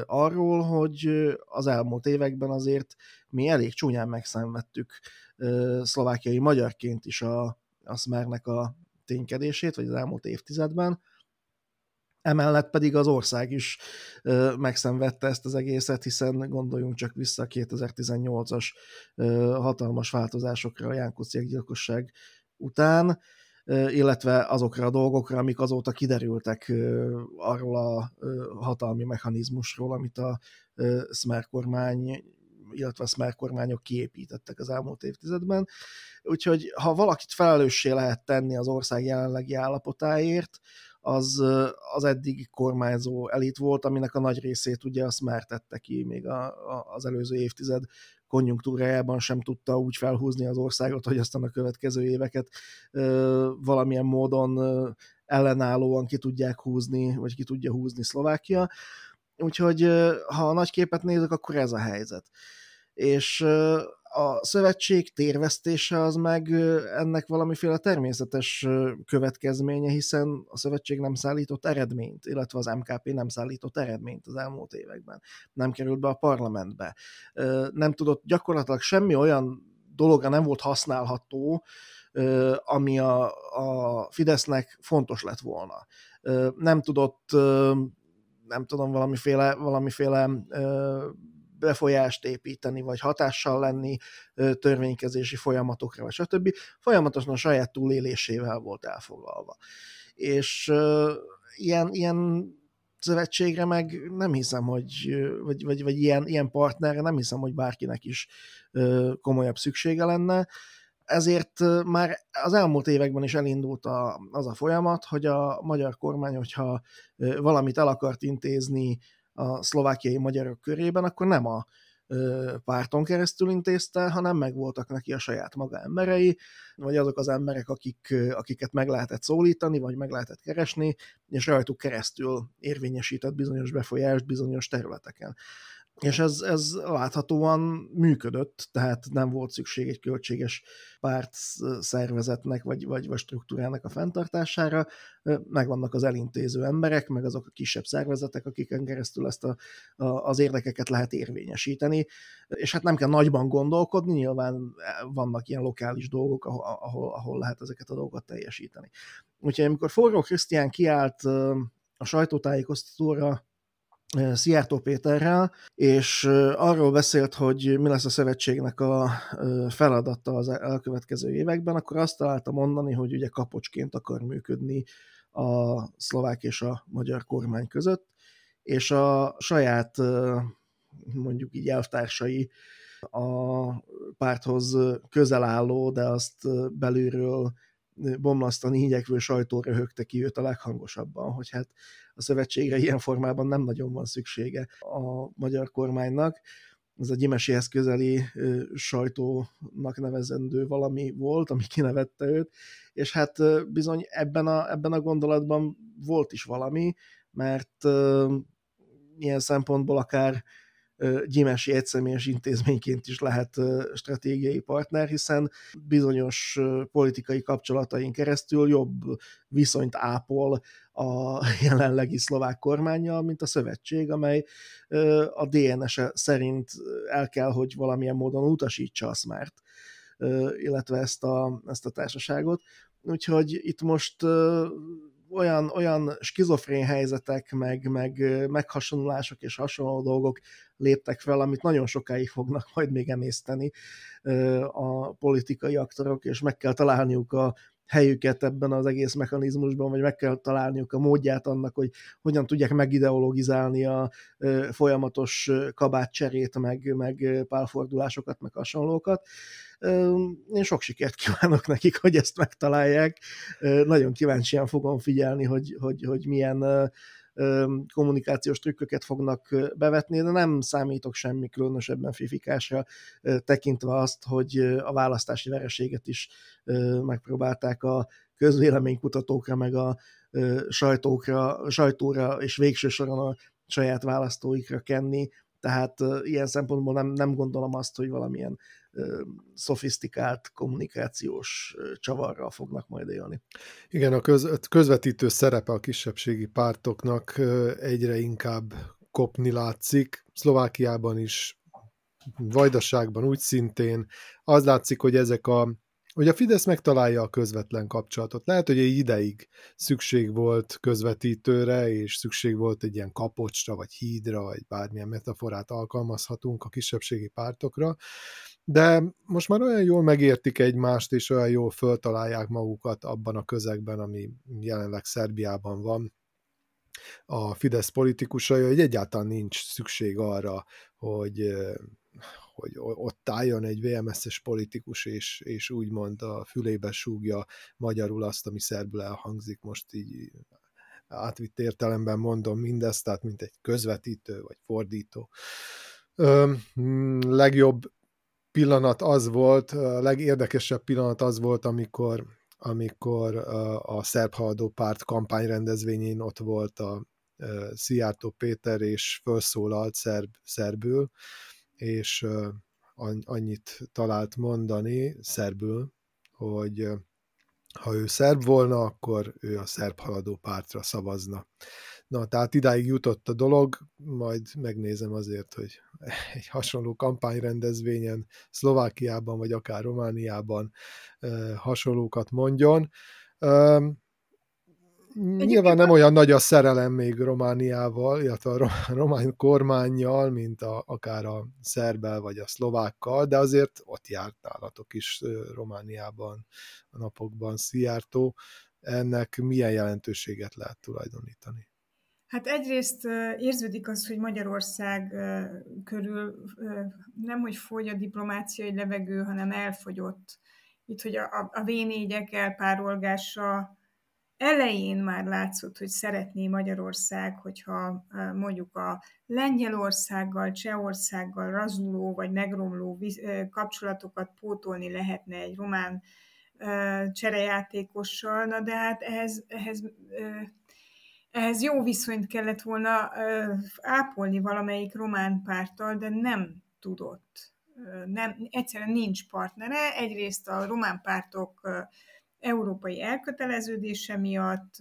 arról, hogy az elmúlt években azért mi elég csúnyán megszenvedtük szlovákiai magyarként is a, a Smernek a ténykedését, vagy az elmúlt évtizedben. Emellett pedig az ország is megszenvedte ezt az egészet, hiszen gondoljunk csak vissza a 2018-as hatalmas változásokra a Jánkuciek gyilkosság után, illetve azokra a dolgokra, amik azóta kiderültek arról a hatalmi mechanizmusról, amit a Smer kormány illetve a Smer kormányok kiépítettek az elmúlt évtizedben. Úgyhogy ha valakit felelőssé lehet tenni az ország jelenlegi állapotáért, az az eddig kormányzó elit volt, aminek a nagy részét ugye a Smer tette ki még a, a, az előző évtized konjunktúrájában sem tudta úgy felhúzni az országot, hogy aztán a következő éveket valamilyen módon ellenállóan ki tudják húzni, vagy ki tudja húzni Szlovákia. Úgyhogy ha a nagy képet nézzük, akkor ez a helyzet. És a szövetség térvesztése az meg ennek valamiféle természetes következménye, hiszen a szövetség nem szállított eredményt, illetve az MKP nem szállított eredményt az elmúlt években. Nem került be a parlamentbe. Nem tudott gyakorlatilag semmi olyan dologra nem volt használható, ami a, a Fidesznek fontos lett volna. Nem tudott nem tudom, valamiféle, valamiféle befolyást építeni, vagy hatással lenni törvénykezési folyamatokra, vagy stb. Folyamatosan a saját túlélésével volt elfoglalva. És ilyen, ilyen szövetségre meg nem hiszem, hogy, vagy, vagy, vagy ilyen, ilyen partnerre nem hiszem, hogy bárkinek is komolyabb szüksége lenne. Ezért már az elmúlt években is elindult a, az a folyamat, hogy a magyar kormány, hogyha valamit el akart intézni a szlovákiai magyarok körében, akkor nem a párton keresztül intézte, hanem megvoltak neki a saját maga emberei, vagy azok az emberek, akik, akiket meg lehetett szólítani, vagy meg lehetett keresni, és rajtuk keresztül érvényesített bizonyos befolyást bizonyos területeken és ez, ez láthatóan működött, tehát nem volt szükség egy költséges párt szervezetnek, vagy, vagy, vagy struktúrának a fenntartására. Megvannak az elintéző emberek, meg azok a kisebb szervezetek, akiken keresztül ezt a, a, az érdekeket lehet érvényesíteni, és hát nem kell nagyban gondolkodni, nyilván vannak ilyen lokális dolgok, ahol, ahol lehet ezeket a dolgokat teljesíteni. Úgyhogy amikor Forró Krisztián kiállt a sajtótájékoztatóra Szijjártó Péterrel, és arról beszélt, hogy mi lesz a szövetségnek a feladata az elkövetkező években, akkor azt találta mondani, hogy ugye kapocsként akar működni a szlovák és a magyar kormány között, és a saját mondjuk így elvtársai a párthoz közel álló, de azt belülről bomlasztani igyekvő sajtó röhögte ki őt a leghangosabban, hogy hát a szövetségre ilyen formában nem nagyon van szüksége a magyar kormánynak. Ez a gyimeséhez közeli sajtónak nevezendő valami volt, ami kinevette őt, és hát bizony ebben a, ebben a gondolatban volt is valami, mert ilyen szempontból akár gyimesi egyszemélyes intézményként is lehet stratégiai partner, hiszen bizonyos politikai kapcsolataink keresztül jobb viszonyt ápol a jelenlegi szlovák kormányjal, mint a szövetség, amely a DNS-e szerint el kell, hogy valamilyen módon utasítsa a smart illetve ezt a, ezt a társaságot. Úgyhogy itt most olyan, olyan skizofrén helyzetek, meg, meg meghasonlások és hasonló dolgok léptek fel, amit nagyon sokáig fognak majd még emészteni a politikai aktorok, és meg kell találniuk a helyüket ebben az egész mechanizmusban, vagy meg kell találniuk a módját annak, hogy hogyan tudják megideologizálni a folyamatos kabátcserét, meg, meg pálfordulásokat, meg hasonlókat. Én sok sikert kívánok nekik, hogy ezt megtalálják. Nagyon kíváncsian fogom figyelni, hogy, hogy, hogy milyen kommunikációs trükköket fognak bevetni, de nem számítok semmi különösebben fifikásra, tekintve azt, hogy a választási vereséget is megpróbálták a közvéleménykutatókra, meg a sajtókra, sajtóra és végső soron a saját választóikra kenni, tehát ilyen szempontból nem, nem gondolom azt, hogy valamilyen szofisztikált kommunikációs csavarral fognak majd élni. Igen, a köz, közvetítő szerepe a kisebbségi pártoknak egyre inkább kopni látszik. Szlovákiában is, Vajdaságban úgy szintén. Az látszik, hogy ezek a hogy a Fidesz megtalálja a közvetlen kapcsolatot. Lehet, hogy egy ideig szükség volt közvetítőre, és szükség volt egy ilyen kapocsra, vagy hídra, vagy bármilyen metaforát alkalmazhatunk a kisebbségi pártokra, de most már olyan jól megértik egymást, és olyan jól föltalálják magukat abban a közegben, ami jelenleg Szerbiában van, a Fidesz politikusai, hogy egyáltalán nincs szükség arra, hogy hogy ott álljon egy VMS-es politikus, és, és úgymond a fülébe súgja magyarul azt, ami szerbül elhangzik, most így átvitt értelemben mondom mindezt, tehát mint egy közvetítő vagy fordító. Ö, legjobb pillanat az volt, a legérdekesebb pillanat az volt, amikor, amikor a szerb haladó párt kampányrendezvényén ott volt a Szijjártó Péter, és felszólalt szerb, szerbül, és annyit talált mondani szerbül, hogy ha ő szerb volna, akkor ő a szerb haladó pártra szavazna. Na, tehát idáig jutott a dolog, majd megnézem azért, hogy egy hasonló kampányrendezvényen Szlovákiában, vagy akár Romániában hasonlókat mondjon. Nyilván nem olyan nagy a szerelem még Romániával, illetve a román kormányjal, mint a, akár a szerbel vagy a szlovákkal, de azért ott járt nálatok is Romániában a napokban Szijjártó. Ennek milyen jelentőséget lehet tulajdonítani? Hát egyrészt érződik az, hogy Magyarország körül nem, hogy fogy a diplomáciai levegő, hanem elfogyott. Itt, hogy a, a V4-ek elpárolgása elején már látszott, hogy szeretné Magyarország, hogyha mondjuk a Lengyelországgal, Csehországgal razuló vagy megromló kapcsolatokat pótolni lehetne egy román cserejátékossal, na de hát ehhez, ehhez, ehhez jó viszonyt kellett volna ápolni valamelyik román párttal, de nem tudott. Nem, egyszerűen nincs partnere. Egyrészt a román pártok európai elköteleződése miatt,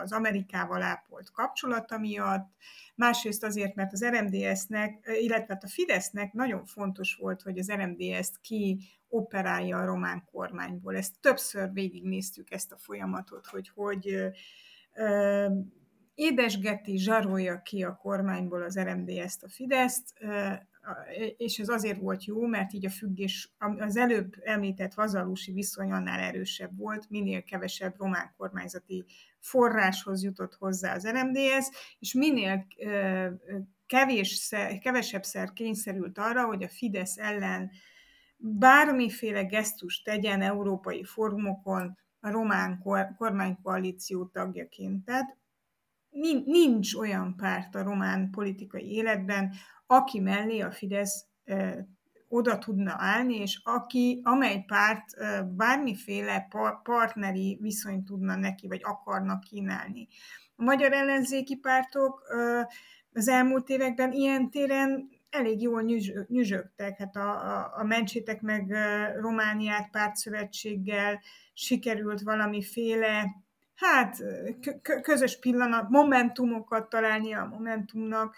az Amerikával ápolt kapcsolata miatt, másrészt azért, mert az RMDS-nek, illetve hát a Fidesznek nagyon fontos volt, hogy az RMDS-t ki operálja a román kormányból. Ezt többször végignéztük ezt a folyamatot, hogy hogy édesgeti, zsarolja ki a kormányból az RMDS-t, a Fideszt, és ez azért volt jó, mert így a függés, az előbb említett vazalusi viszony annál erősebb volt, minél kevesebb román kormányzati forráshoz jutott hozzá az RMDS, és minél kevés, kevesebb szer kényszerült arra, hogy a Fidesz ellen bármiféle gesztus tegyen európai fórumokon a román kormánykoalíció tagjaként. Tehát nincs olyan párt a román politikai életben, aki mellé a Fidesz oda tudna állni, és aki, amely párt bármiféle partneri viszonyt tudna neki, vagy akarnak kínálni. A magyar ellenzéki pártok az elmúlt években ilyen téren elég jól nyüzsögtek. Hát a, a, a Mencsétek meg Romániát pártszövetséggel sikerült valamiféle hát közös pillanat, momentumokat találni a Momentumnak,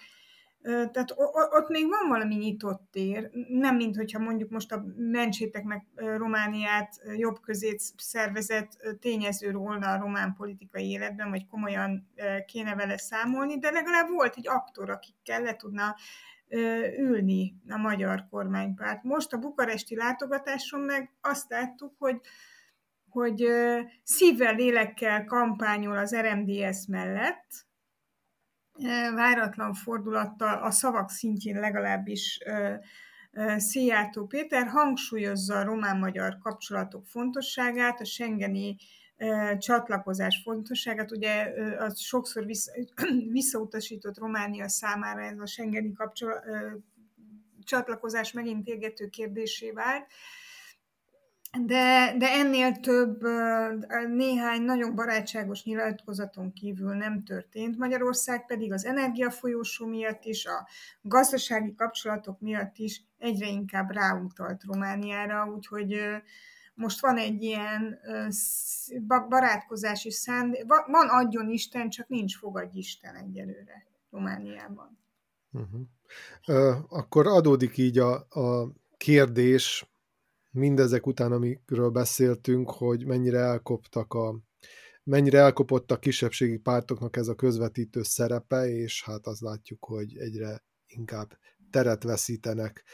tehát ott még van valami nyitott tér, nem mint hogyha mondjuk most a Mencsétek meg Romániát jobb közét szervezett tényező volna a román politikai életben, vagy komolyan kéne vele számolni, de legalább volt egy aktor, akikkel le tudna ülni a magyar kormánypárt. Most a bukaresti látogatáson meg azt láttuk, hogy hogy szívvel, lélekkel kampányol az RMDS mellett, váratlan fordulattal a szavak szintjén legalábbis Szijjártó Péter hangsúlyozza a román-magyar kapcsolatok fontosságát, a Schengeni csatlakozás fontosságát. Ugye az sokszor vissza, visszautasított Románia számára ez a Schengeni kapcsolat, csatlakozás megint égető kérdésé vált de, de ennél több, néhány nagyon barátságos nyilatkozaton kívül nem történt. Magyarország pedig az energiafolyósó miatt is, a gazdasági kapcsolatok miatt is egyre inkább ráutalt Romániára, úgyhogy most van egy ilyen barátkozási szándék, van adjon Isten, csak nincs fogadj Isten egyelőre Romániában. Uh-huh. Akkor adódik így a, a kérdés, mindezek után, amikről beszéltünk, hogy mennyire elkoptak a mennyire elkopott a kisebbségi pártoknak ez a közvetítő szerepe, és hát azt látjuk, hogy egyre inkább teret veszítenek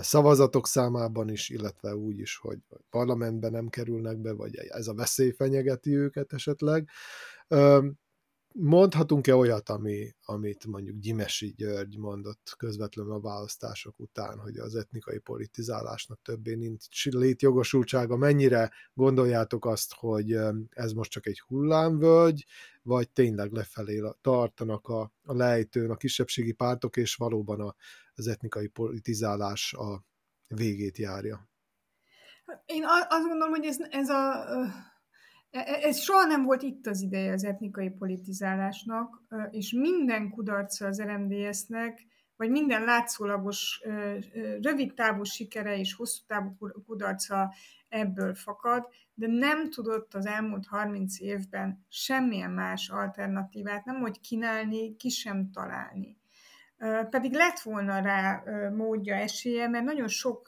szavazatok számában is, illetve úgy is, hogy parlamentben nem kerülnek be, vagy ez a veszély fenyegeti őket esetleg. Mondhatunk-e olyat, ami, amit mondjuk Gyimesi György mondott közvetlenül a választások után, hogy az etnikai politizálásnak többé nincs létjogosultsága? Mennyire gondoljátok azt, hogy ez most csak egy hullámvölgy, vagy tényleg lefelé tartanak a, a lejtőn a kisebbségi pártok, és valóban a, az etnikai politizálás a végét járja? Én azt gondolom, hogy ez, ez a ez soha nem volt itt az ideje az etnikai politizálásnak, és minden kudarca az RMDS-nek, vagy minden látszólagos, rövid távú sikere és hosszú távú kudarca ebből fakad, de nem tudott az elmúlt 30 évben semmilyen más alternatívát, nem hogy kínálni, ki sem találni. Pedig lett volna rá módja, esélye, mert nagyon sok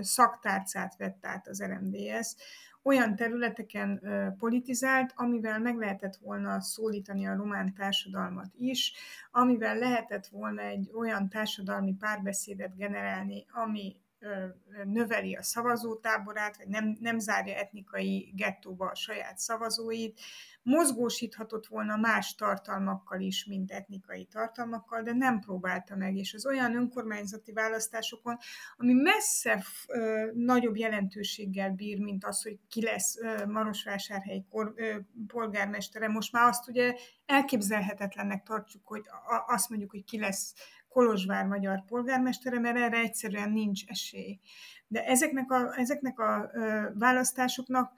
szaktárcát vett át az RMDS, olyan területeken politizált, amivel meg lehetett volna szólítani a román társadalmat is, amivel lehetett volna egy olyan társadalmi párbeszédet generálni, ami növeli a szavazótáborát, vagy nem, nem zárja etnikai gettóba a saját szavazóit, mozgósíthatott volna más tartalmakkal is, mint etnikai tartalmakkal, de nem próbálta meg, és az olyan önkormányzati választásokon, ami messze ö, nagyobb jelentőséggel bír, mint az, hogy ki lesz ö, Marosvásárhelyi kor, ö, polgármestere, most már azt ugye elképzelhetetlennek tartjuk, hogy a, azt mondjuk, hogy ki lesz Kolozsvár magyar polgármestere, mert erre egyszerűen nincs esély. De ezeknek a, ezeknek a választásoknak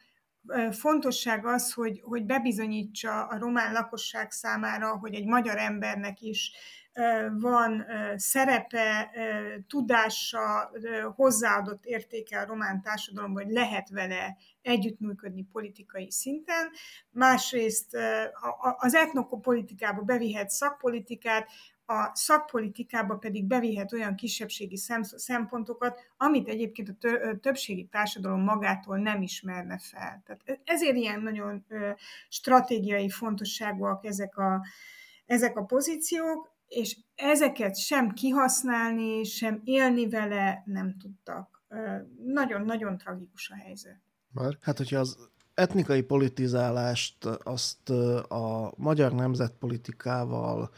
fontosság az, hogy, hogy bebizonyítsa a román lakosság számára, hogy egy magyar embernek is van szerepe, tudása, hozzáadott értéke a román társadalomban, hogy lehet vele együttműködni politikai szinten. Másrészt az etnokopolitikába bevihet szakpolitikát, a szakpolitikába pedig bevihet olyan kisebbségi szempontokat, amit egyébként a többségi társadalom magától nem ismerne fel. Tehát e-, ezért ilyen nagyon stratégiai fontosságúak ezek a, ezek a pozíciók, és ezeket sem kihasználni, sem élni vele nem tudtak. Nagyon-nagyon tragikus a helyzet. Már? Hát, hogyha az etnikai politizálást azt a magyar nemzetpolitikával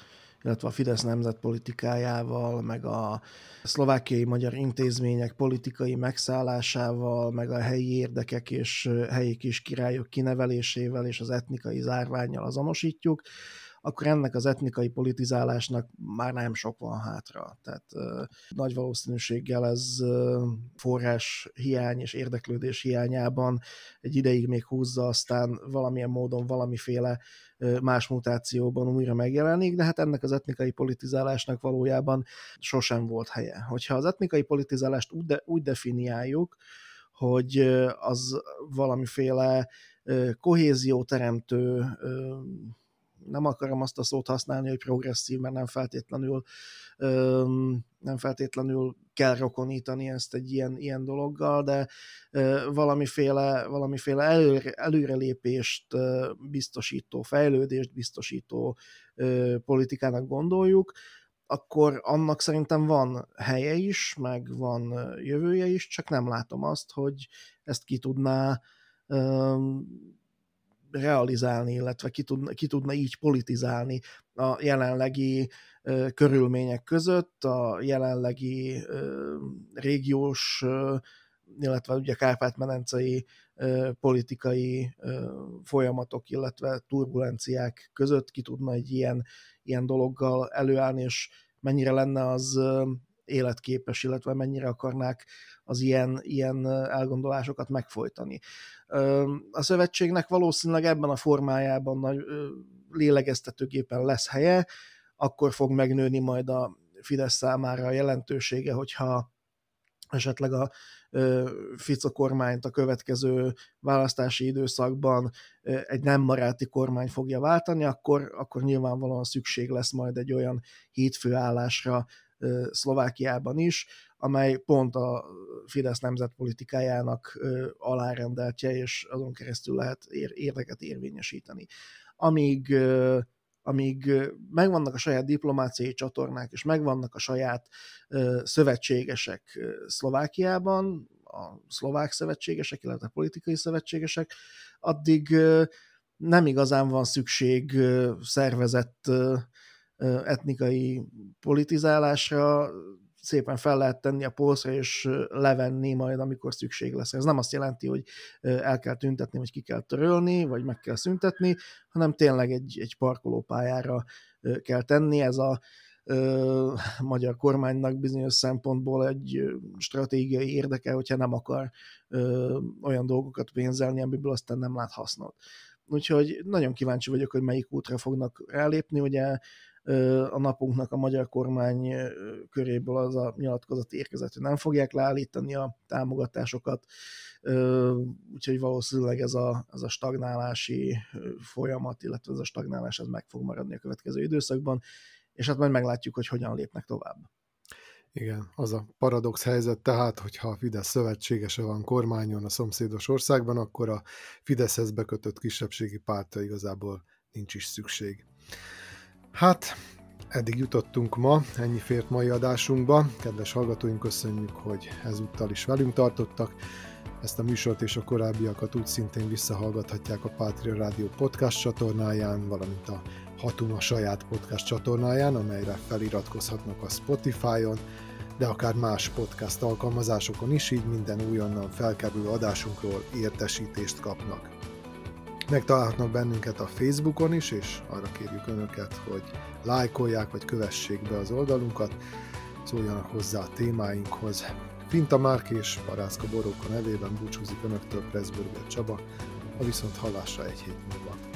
illetve a Fidesz nemzetpolitikájával, meg a szlovákiai magyar intézmények politikai megszállásával, meg a helyi érdekek és helyi kis királyok kinevelésével és az etnikai zárványjal azonosítjuk, akkor ennek az etnikai politizálásnak már nem sok van hátra. Tehát nagy valószínűséggel ez forrás hiány és érdeklődés hiányában egy ideig még húzza, aztán valamilyen módon valamiféle más mutációban újra megjelenik, de hát ennek az etnikai politizálásnak valójában sosem volt helye. Hogyha az etnikai politizálást úgy, de, úgy definiáljuk, hogy az valamiféle kohézióteremtő nem akarom azt a szót használni, hogy progresszív, mert nem feltétlenül, nem feltétlenül kell rokonítani ezt egy ilyen, ilyen dologgal, de valamiféle, valamiféle előre, előrelépést biztosító, fejlődést biztosító politikának gondoljuk, akkor annak szerintem van helye is, meg van jövője is, csak nem látom azt, hogy ezt ki tudná realizálni, illetve ki tudna, ki tudna így politizálni a jelenlegi ö, körülmények között, a jelenlegi ö, régiós, ö, illetve ugye kárpát-medencei politikai folyamatok, illetve turbulenciák között ki tudna egy ilyen, ilyen dologgal előállni, és mennyire lenne az életképes, illetve mennyire akarnák az ilyen, ilyen elgondolásokat megfojtani. A szövetségnek valószínűleg ebben a formájában nagy lélegeztetőgépen lesz helye, akkor fog megnőni majd a Fidesz számára a jelentősége, hogyha esetleg a Fico kormányt a következő választási időszakban egy nem maráti kormány fogja váltani, akkor, akkor nyilvánvalóan szükség lesz majd egy olyan hétfőállásra Szlovákiában is, amely pont a Fidesz nemzetpolitikájának alárendeltje, és azon keresztül lehet érdeket érvényesíteni. Amíg amíg megvannak a saját diplomáciai csatornák, és megvannak a saját szövetségesek Szlovákiában, a szlovák szövetségesek, illetve politikai szövetségesek, addig nem igazán van szükség szervezett etnikai politizálásra, szépen fel lehet tenni a polcra, és levenni majd, amikor szükség lesz. Ez nem azt jelenti, hogy el kell tüntetni, vagy ki kell törölni, vagy meg kell szüntetni, hanem tényleg egy, egy parkolópályára kell tenni. Ez a ö, magyar kormánynak bizonyos szempontból egy stratégiai érdeke, hogyha nem akar ö, olyan dolgokat pénzelni, amiből aztán nem lát hasznot. Úgyhogy nagyon kíváncsi vagyok, hogy melyik útra fognak rálépni. Ugye a napunknak a magyar kormány köréből az a nyilatkozat érkezett, hogy nem fogják leállítani a támogatásokat, úgyhogy valószínűleg ez a, ez a stagnálási folyamat, illetve ez a stagnálás ez meg fog maradni a következő időszakban, és hát majd meglátjuk, hogy hogyan lépnek tovább. Igen, az a paradox helyzet tehát, hogyha a Fidesz szövetségese van kormányon a szomszédos országban, akkor a Fideszhez bekötött kisebbségi párta igazából nincs is szükség. Hát, eddig jutottunk ma, ennyi fért mai adásunkba. Kedves hallgatóink, köszönjük, hogy ezúttal is velünk tartottak. Ezt a műsort és a korábbiakat úgy szintén visszahallgathatják a Pátria Rádió podcast csatornáján, valamint a Hatuma saját podcast csatornáján, amelyre feliratkozhatnak a Spotify-on, de akár más podcast alkalmazásokon is, így minden újonnan felkerülő adásunkról értesítést kapnak. Megtalálhatnak bennünket a Facebookon is, és arra kérjük Önöket, hogy lájkolják vagy kövessék be az oldalunkat, szóljanak hozzá a témáinkhoz. Finta Márk és Parászka Boróka nevében búcsúzik Önöktől Pressburger Csaba, a viszont hallásra egy hét múlva.